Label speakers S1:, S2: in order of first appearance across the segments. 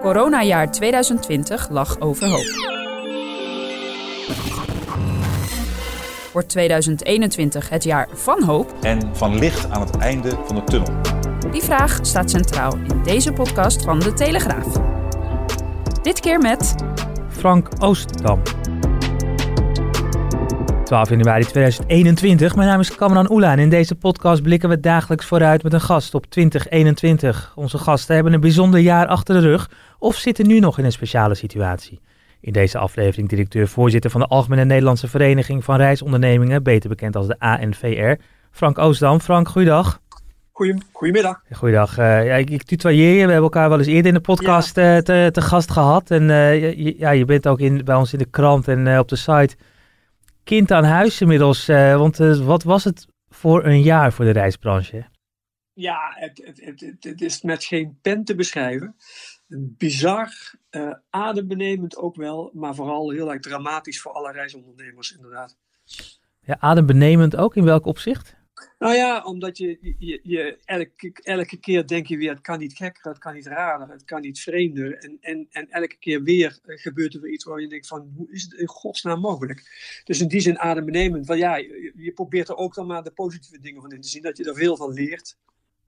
S1: Coronajaar 2020 lag overhoop. Wordt 2021 het jaar van hoop?
S2: en van licht aan het einde van de tunnel.
S1: Die vraag staat centraal in deze podcast van De Telegraaf. Dit keer met
S3: Frank Oostdam. 12 januari 2021. Mijn naam is Kamran Oela en in deze podcast blikken we dagelijks vooruit met een gast op 2021. Onze gasten hebben een bijzonder jaar achter de rug of zitten nu nog in een speciale situatie. In deze aflevering directeur-voorzitter van de Algemene Nederlandse Vereniging van Reisondernemingen, beter bekend als de ANVR, Frank Oostdam. Frank, goeiedag.
S4: Goeie, goedemiddag.
S3: Goeiedag. Eh, ja, ik, ik tutoieer je. We hebben elkaar wel eens eerder in de podcast eh, te, te gast gehad. En eh, je, ja, je bent ook in, bij ons in de krant en op de site kind aan huis inmiddels. eh, want eh, wat was het voor een jaar voor de reisbranche?
S4: Ja, het, het, het, het, het is met geen pen te beschrijven. Bizar, eh, adembenemend ook wel, maar vooral heel erg dramatisch voor alle reisondernemers inderdaad.
S3: Ja, adembenemend ook. In welk opzicht?
S4: Nou ja, omdat je, je, je elke, elke keer denk je weer, het kan niet gekker, het kan niet raarder, het kan niet vreemder. En, en, en elke keer weer eh, gebeurt er weer iets waar je denkt van, hoe is het in godsnaam mogelijk? Dus in die zin adembenemend. Want ja, je, probeert er ook dan maar de positieve dingen van in te zien, dat je er veel van leert.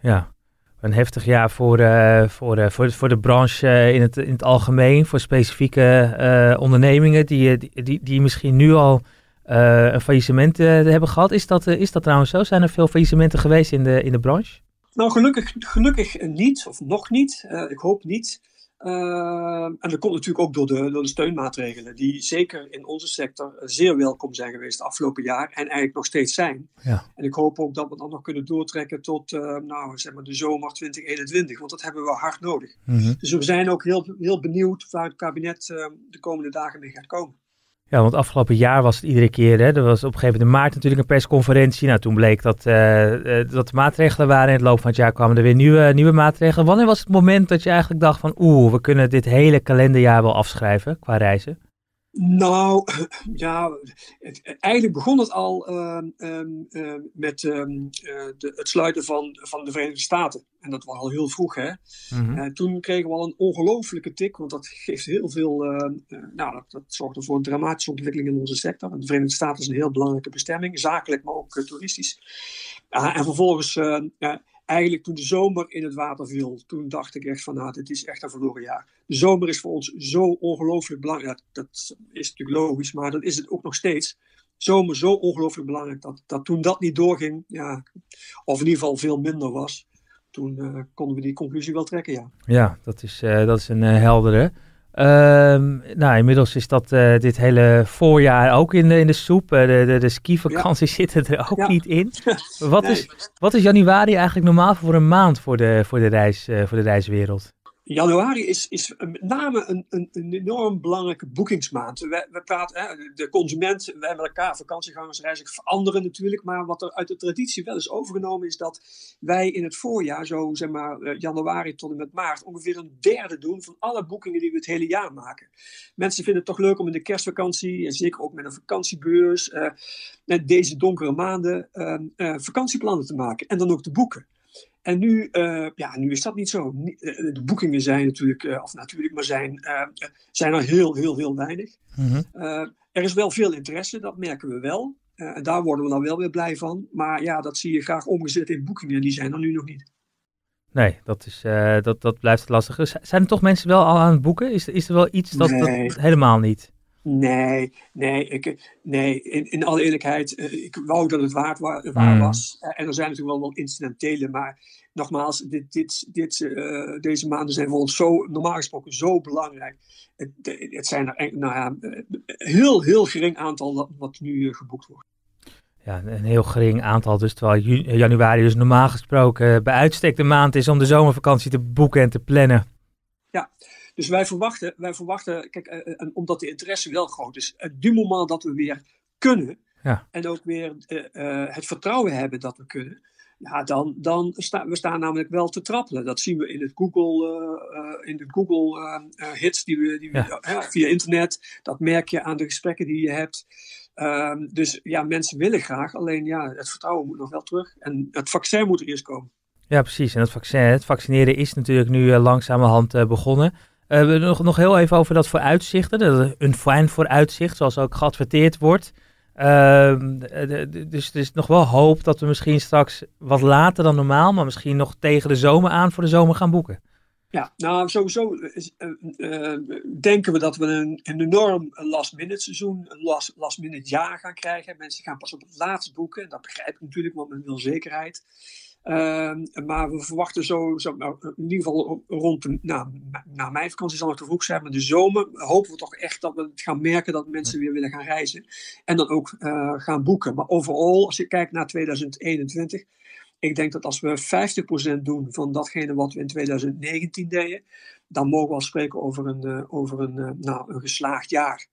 S3: Ja, een heftig jaar voor, eh, voor, eh, voor, voor de branche eh, in, het, in het algemeen. Voor specifieke ondernemingen die, die, die misschien nu al eh, een faillissement eh, hebben gehad. Is dat, eh, is dat trouwens zo? Zijn er veel faillissementen geweest in de, in de branche?
S4: Nou, gelukkig, gelukkig niet, of nog niet. Ik hoop niet. En dat komt natuurlijk ook door de, door de steunmaatregelen, die zeker in onze sector zeer welkom zijn geweest het afgelopen jaar en eigenlijk nog steeds zijn.
S3: Ja.
S4: En ik hoop ook dat we dat nog kunnen doortrekken tot nou, zeg maar de zomer 2021, want dat hebben we hard nodig. Dus we zijn ook heel, heel benieuwd waar het kabinet de komende dagen mee gaat komen.
S3: Ja, want afgelopen jaar was het iedere keer. Hè, er was op een gegeven moment in maart natuurlijk een persconferentie. Nou, toen bleek dat, eh, dat maatregelen waren. In het loop van het jaar kwamen er weer nieuwe, nieuwe maatregelen. Wanneer was het moment dat je eigenlijk dacht van... oeh, we kunnen dit hele kalenderjaar wel afschrijven qua reizen?
S4: Nou, ja, het- eigenlijk begon het al ehm, ehm, ehm, met eh, de, het sluiten van, van de Verenigde Staten. En dat was al heel vroeg, hè.
S3: Mhm.
S4: Eh, toen kregen we al een ongelofelijke tik, want dat geeft heel veel, eh, nou, dat, dat zorgde voor een dramatische ontwikkeling in onze sector. En de Verenigde Staten is een heel belangrijke bestemming, zakelijk, maar ook toeristisch. Ja, en vervolgens, eigenlijk toen de zomer in het water viel, toen dacht ik echt van, nou, dit is echt een verloren jaar. De zomer is voor ons zo ongelooflijk belangrijk. Dat, is natuurlijk logisch, maar dat is het ook nog steeds. Zomer zo ongelooflijk belangrijk dat, dat toen dat niet doorging, ja, of in ieder geval veel minder was, toen eh, konden we die conclusie wel trekken, ja.
S3: Ja, dat is, eh, dat is een eh, heldere. Ehm, nou, inmiddels is dat eh, dit hele voorjaar ook in de, in de soep. Eh, de, de, de skivakanties zitten er ook
S4: Ja.
S3: niet in. Wat,
S4: Nee.
S3: is, wat is januari eigenlijk normaal voor een maand voor de, voor de, reis, eh, voor de reiswereld?
S4: Januari is, is met name een, een, enorm belangrijke boekingsmaand. We, we praten, hè, de consument, wij met elkaar, vakantiegangers, reizigers veranderen natuurlijk. Maar wat er uit de traditie wel is overgenomen, is dat wij in het voorjaar, zo zeg maar eh, januari tot en met maart, ongeveer een derde doen van alle boekingen die we het hele jaar maken. Mensen vinden het toch leuk om in de kerstvakantie, en zeker ook met een vakantiebeurs, met deze donkere maanden, eh, eh, vakantieplannen te maken en dan ook te boeken. En nu, eh, ja, nu is dat niet zo. Ni- eh, De boekingen zijn natuurlijk, eh, of natuurlijk, maar zijn, eh, eh, zijn er heel, heel, heel weinig.
S3: Mhm.
S4: Eh, er is wel veel interesse, dat merken we wel. Eh, en daar worden we dan wel weer blij van. Maar ja, dat zie je graag omgezet in boekingen. En die zijn er nu nog niet.
S3: Nee, dat, is, eh, dat, dat blijft lastig. Zijn er toch mensen wel al aan het boeken? Is, is er wel iets dat,
S4: Nee.
S3: dat helemaal niet?
S4: Nee, nee, ik, nee in, in alle eerlijkheid, eh, ik wou dat het waar
S3: Mm.
S4: was. Eh, en er zijn natuurlijk wel wat incidentele, maar nogmaals, dit, dit, dit, eh, deze maanden zijn voor ons zo, normaal gesproken zo belangrijk. Het, het zijn er nou ja, heel, heel gering aantal dat- wat nu geboekt wordt.
S3: Ja, een heel gering aantal. Dus terwijl januari dus normaal gesproken bij uitstek de maand is om de zomervakantie te boeken en te plannen.
S4: Ja, dus wij verwachten, wij verwachten kijk, uh, omdat de interesse wel groot is, het du moment dat we weer kunnen ja. en ook weer uh, het vertrouwen hebben dat we kunnen, ja, dan, dan staan we staan namelijk wel te trappelen. Dat zien we in het Google, uh, in de Google uh, hits die we, die we via internet. Dat merk je aan de gesprekken die je hebt. Ehm, dus ja, mensen willen graag, alleen ja, het vertrouwen moet nog wel terug. En het vaccin moet er eerst komen.
S3: Ja, precies. En het, vaccin, het vaccineren is natuurlijk nu langzamerhand begonnen. Uh, nog, nog heel even over dat vooruitzichten. een fijn vooruitzicht, zoals ook geadverteerd wordt. Ehm, dus er is nog wel hoop dat we misschien straks wat later dan normaal, maar misschien nog tegen de zomer aan voor de zomer gaan boeken.
S4: Ja, nou sowieso uh, denken we dat we een, een enorm last-minute seizoen, een last, last-minute jaar gaan krijgen. Mensen gaan pas op het laatst boeken. Dat begrijp ik natuurlijk, want men wil zekerheid. Ehm, maar we verwachten zo, zo nou, in ieder geval rond de, nou, na mijn vakantie zal het te vroeg zijn, maar de zomer hopen we toch echt dat we gaan merken dat mensen weer willen gaan reizen. En dan ook uh, gaan boeken. Maar overal, als je kijkt naar 2021, ik denk dat als we 50% doen van datgene wat we in 2019 deden, dan mogen we al spreken over een, uh, over een, uh, nou, een geslaagd jaar.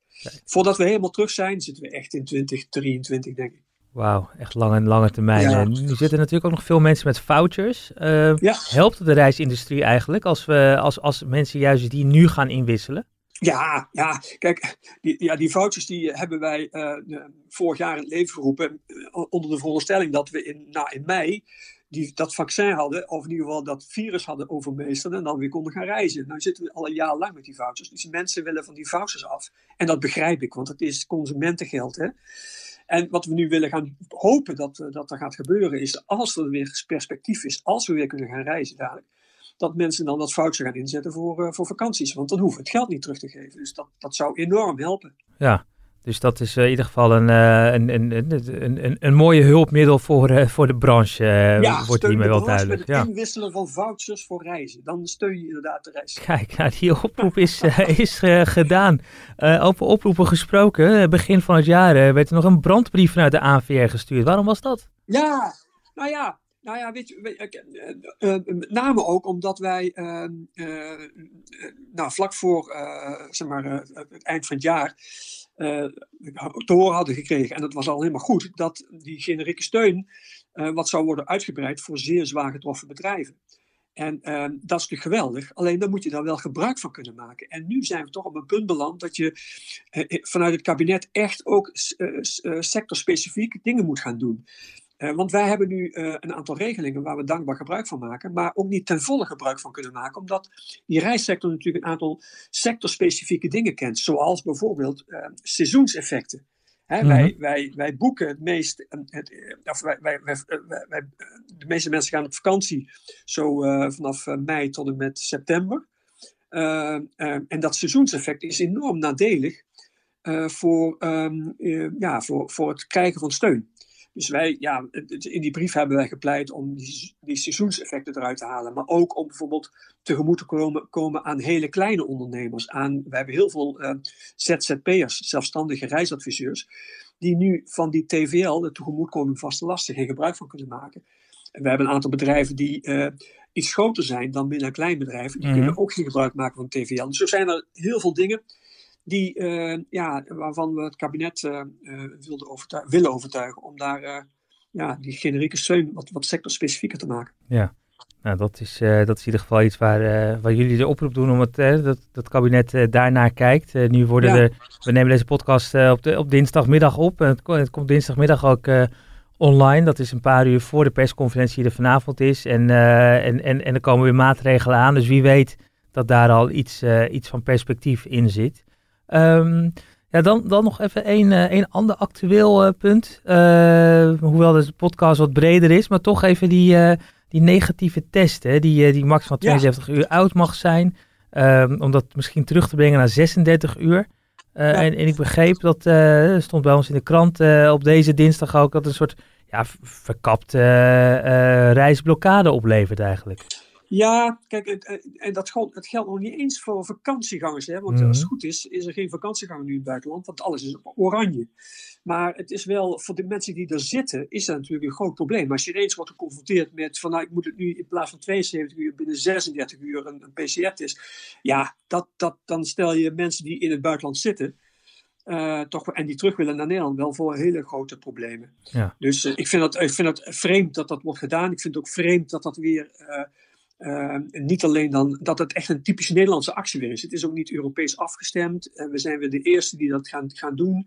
S4: Voordat we helemaal terug zijn, zitten we echt in 2023, denk ik.
S3: Wauw, echt lange, lange termijn. Ja. Nu zitten natuurlijk ook nog veel mensen met vouchers. Uh, Helpt de reisindustrie eigenlijk als, we, als, als mensen juist die nu gaan inwisselen?
S4: Ja, ja, kijk, die, ja, die vouchers die hebben wij uh, vorig jaar in het leven geroepen. Uh, onder de veronderstelling dat we in, nou, in mei die, dat vaccin hadden, of in ieder geval dat virus hadden overmeesterd en dan weer konden gaan reizen. Nu zitten we al een jaar lang met die vouchers. Dus mensen willen van die vouchers af. En dat begrijp ik, want het is consumentengeld. Hè? En wat we nu willen gaan hopen dat, eh, dat er gaat gebeuren, is als er weer perspectief is, als we weer kunnen gaan reizen dadelijk, dat mensen dan dat voucher gaan inzetten voor, uh, voor vakanties. Want dan hoeven we het geld niet terug te geven. Dus dat, dat zou enorm helpen.
S3: Ja, dus dat is uh, in ieder geval een, uh, een, een, een, een, mooie hulpmiddel voor, uh, voor de branche, ja, wordt hiermee wel duidelijk.
S4: Met het inwisselen van vouchers voor reizen. Dan steun je inderdaad de reis.
S3: Kijk, nou, die oproep is, is gedaan. over oproepen gesproken, begin van het jaar werd er nog een brandbrief vanuit de ANVR gestuurd. Waarom was dat?
S4: Ja, nou ja, nou ja, weet je, met name ook omdat wij ehm, nou, vlak voor zeg maar, het eind van het jaar te horen hadden gekregen, en dat was al helemaal goed, dat die generieke steun uh, wat zou worden uitgebreid voor zeer zwaar getroffen bedrijven. En uh, dat is natuurlijk geweldig, alleen dan moet je daar wel gebruik van kunnen maken. En nu zijn we toch op een punt beland dat je vanuit het kabinet echt ook sectorspecifiek dingen moet gaan doen. Uh, want wij hebben nu uh, een aantal regelingen waar we dankbaar gebruik van maken, maar ook niet ten volle gebruik van kunnen maken, omdat die reissector natuurlijk een aantal sectorspecifieke dingen kent, zoals bijvoorbeeld uh, seizoenseffecten. Hè, mm -hmm. wij, wij, wij boeken het meest, het, of wij, wij, wij, de meeste mensen gaan op vakantie zo vanaf mei tot en met september. en dat seizoenseffect is enorm nadelig voor, um, ja, voor, voor het krijgen van steun. Dus wij, ja, in die brief hebben wij gepleit om die, die seizoenseffecten eruit te halen. Maar ook om bijvoorbeeld tegemoet te komen, komen aan hele kleine ondernemers. Aan, we hebben heel veel uh, ZZP'ers, zelfstandige reisadviseurs, die nu van die TVL, de tegemoetkoming vaste lasten, geen gebruik van kunnen maken. En we hebben een aantal bedrijven die uh, iets groter zijn dan binnen een klein bedrijf. Die mm -hmm. kunnen ook geen gebruik maken van TVL. Dus zo zijn er heel veel dingen die, uh, ja, waarvan we het kabinet uh, wilde overtuigen, willen overtuigen om daar ja, die generieke steun wat, wat sectorspecifieker te maken.
S3: Ja, nou, dat, is, dat is in ieder geval iets waar, waar jullie de oproep doen om het, dat, dat kabinet daarnaar kijkt. nu worden ja. we nemen deze podcast op, de, op dinsdagmiddag op. Het, het komt dinsdagmiddag ook online. Dat is een paar uur voor de persconferentie die er vanavond is. En, en, en, en er komen weer maatregelen aan. Dus wie weet dat daar al iets, iets van perspectief in zit. Um, ja, dan, dan nog even een, uh, een ander actueel uh, punt. Uh, hoewel de podcast wat breder is, maar toch even die, die negatieve test, hè, die, die maximaal 72 ja. uur oud mag zijn. Um, om dat misschien terug te brengen naar 36 uur. Ja. En, en, ik begreep dat, stond bij ons in de krant op deze dinsdag ook, dat een soort ja, verkapte reisblokkade oplevert eigenlijk.
S4: Ja, kijk, en dat geldt, het geldt nog niet eens voor vakantiegangers. Hè? Want als het goed is, is er geen vakantieganger nu in het buitenland, want alles is oranje. Maar het is wel, voor de mensen die er zitten, is dat natuurlijk een groot probleem. Als je ineens wordt geconfronteerd met van nou, ik moet het nu in plaats van 72 uur binnen 36 uur een, een PCR-test. Ja, dat, dat, dan stel je mensen die in het buitenland zitten, uh, toch, en die terug willen naar Nederland, wel voor hele grote problemen. Ja. Dus uh, ik, vind dat, ik vind het vreemd dat dat wordt gedaan. Ik vind het ook vreemd dat dat weer. Uh, niet alleen dan dat het echt een typisch Nederlandse actie weer is. Het is ook niet Europees afgestemd. we zijn weer de eerste die dat gaan, gaan doen.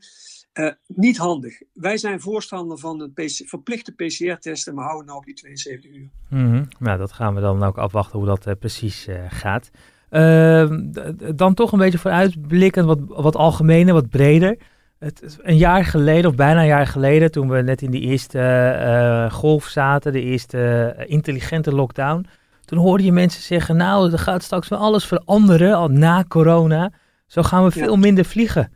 S4: Uh, niet handig. Wij zijn voorstander van een verplichte PCR-testen, maar houden nou op die 72 uur.
S3: Mm -hmm. Nou, dat gaan we dan ook afwachten hoe dat uh, precies uh, gaat. Ehm, dan toch een beetje vooruitblikkend, wat, wat algemener, wat breder. Het, een jaar geleden, of bijna een jaar geleden, toen we net in die eerste golf zaten, de eerste intelligente lockdown, toen hoorde je mensen zeggen, nou, er gaat straks wel alles veranderen, al na corona. Zo gaan we veel ja. minder vliegen.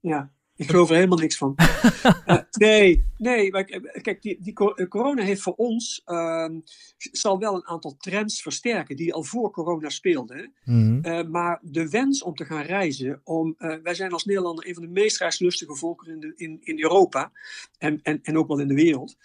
S4: Ja, ik geloof er helemaal niks van. uh, nee, nee, maar kijk, die, die corona heeft voor ons, uh, zal wel een aantal trends versterken die al voor corona speelden. Mm -hmm. uh, maar de wens om te gaan reizen, om, wij zijn als Nederlander een van de meest reislustige volkeren in, de, in, in Europa en, en, en ook wel in de wereld.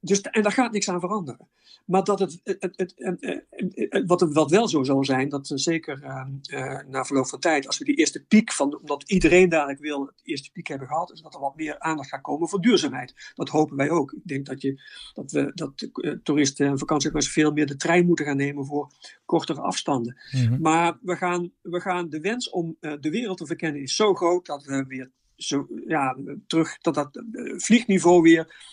S4: dus, en daar gaat niks aan veranderen. Maar dat het, het, het, het, wat, wat wel zo zal zijn, dat zeker uh, na verloop van tijd, als we die eerste piek van, omdat iedereen dadelijk wil, het eerste piek hebben gehad, is dat er wat meer aandacht gaat komen voor duurzaamheid. Dat hopen wij ook. Ik denk dat, je, dat, we, dat toeristen en vakantiegangers veel meer de trein moeten gaan nemen voor kortere afstanden. Mm -hmm. Maar we gaan, we gaan de wens om de wereld te verkennen is zo groot dat we weer zo, ja, terug, dat dat vliegniveau weer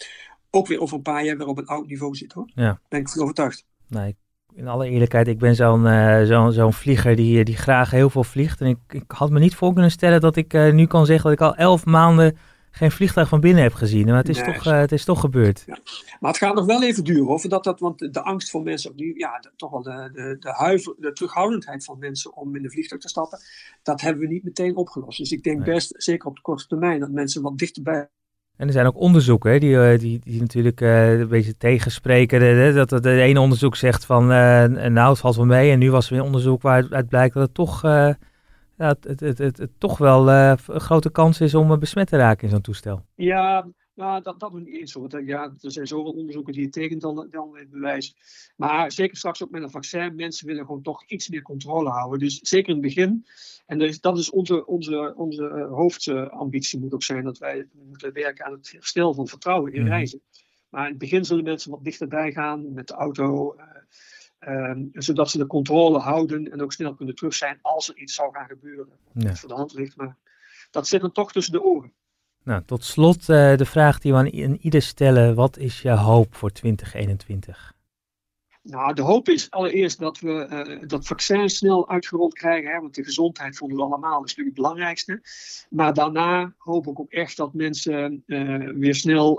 S4: ook weer over een paar jaar weer op een oud niveau zit hoor. Ja. Ben ik van overtuigd.
S3: Nee, in alle eerlijkheid, ik ben zo'n uh, zo'n zo'n vlieger die, die graag heel veel vliegt. En ik, ik had me niet voor kunnen stellen dat ik uh, nu kan zeggen dat ik al elf maanden geen vliegtuig van binnen heb gezien. Maar het is, nee. toch, uh, het is toch gebeurd. Ja.
S4: Maar het gaat nog wel even duren hoor. Voordat dat, want de angst voor mensen opnieuw, ja, de, toch wel de, de, de, huiver, de terughoudendheid van mensen om in de vliegtuig te stappen, dat hebben we niet meteen opgelost. Dus ik denk nee. best, zeker op de korte termijn, dat mensen wat dichterbij
S3: en er zijn ook onderzoeken die, die, die natuurlijk uh, een beetje tegenspreken. Hè, dat het de ene onderzoek zegt van uh, nou het valt wel mee. En nu was er weer een onderzoek waaruit blijkt dat het toch, ja, het, het, het, het, het, toch wel een grote kans is om besmet te raken in zo'n toestel.
S4: Ja, nou, dat, dat nog niet eens. Ja, er zijn zoveel onderzoeken die het tegen dan, dan het bewijs. Maar zeker straks ook met een vaccin, mensen willen gewoon toch iets meer controle houden. Dus zeker in het begin. En dus, dat is onze, onze, onze hoofdambitie moet ook zijn dat wij moeten werken aan het herstel van vertrouwen in reizen. Maar in het begin zullen mensen wat dichterbij gaan met de auto. Uh, uh, zodat ze de controle houden en ook snel kunnen terug zijn als er iets zou gaan gebeuren. Ja. Dat voor de hand ligt. Maar dat zit dan toch tussen de oren.
S3: Nou, tot slot uh, de vraag die we aan ieder stellen. Wat is je hoop voor 2021?
S4: Nou, de hoop is allereerst dat we uh, dat vaccin snel uitgerold krijgen. Hè, want de gezondheid vonden we allemaal is natuurlijk het belangrijkste. Maar daarna hoop ik ook echt dat mensen uh, weer snel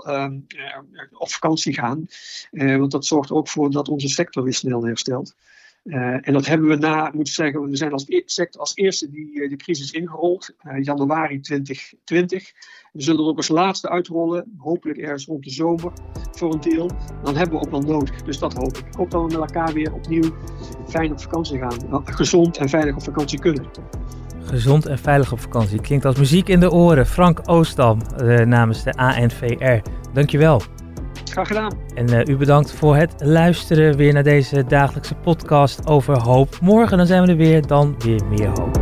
S4: op vakantie gaan. want dat zorgt er ook voor dat onze sector weer snel herstelt. Uh, en dat hebben we na, moet zeggen, we zijn als sector als eerste die uh, de crisis ingerold, uh, januari 2020. We zullen er ook als laatste uitrollen, hopelijk ergens rond de zomer voor een deel. Dan hebben we ook wel nodig, dus dat hoop ik. Ik hoop dat we met elkaar weer opnieuw fijn op vakantie gaan, gezond en veilig op vakantie kunnen.
S3: Gezond en veilig op vakantie klinkt als muziek in de oren. Frank Oostam namens de ANVR. Dankjewel.
S4: Graag gedaan.
S3: En uh, u bedankt voor het luisteren weer naar deze dagelijkse podcast over hoop. Morgen dan zijn we er weer, dan weer meer hoop.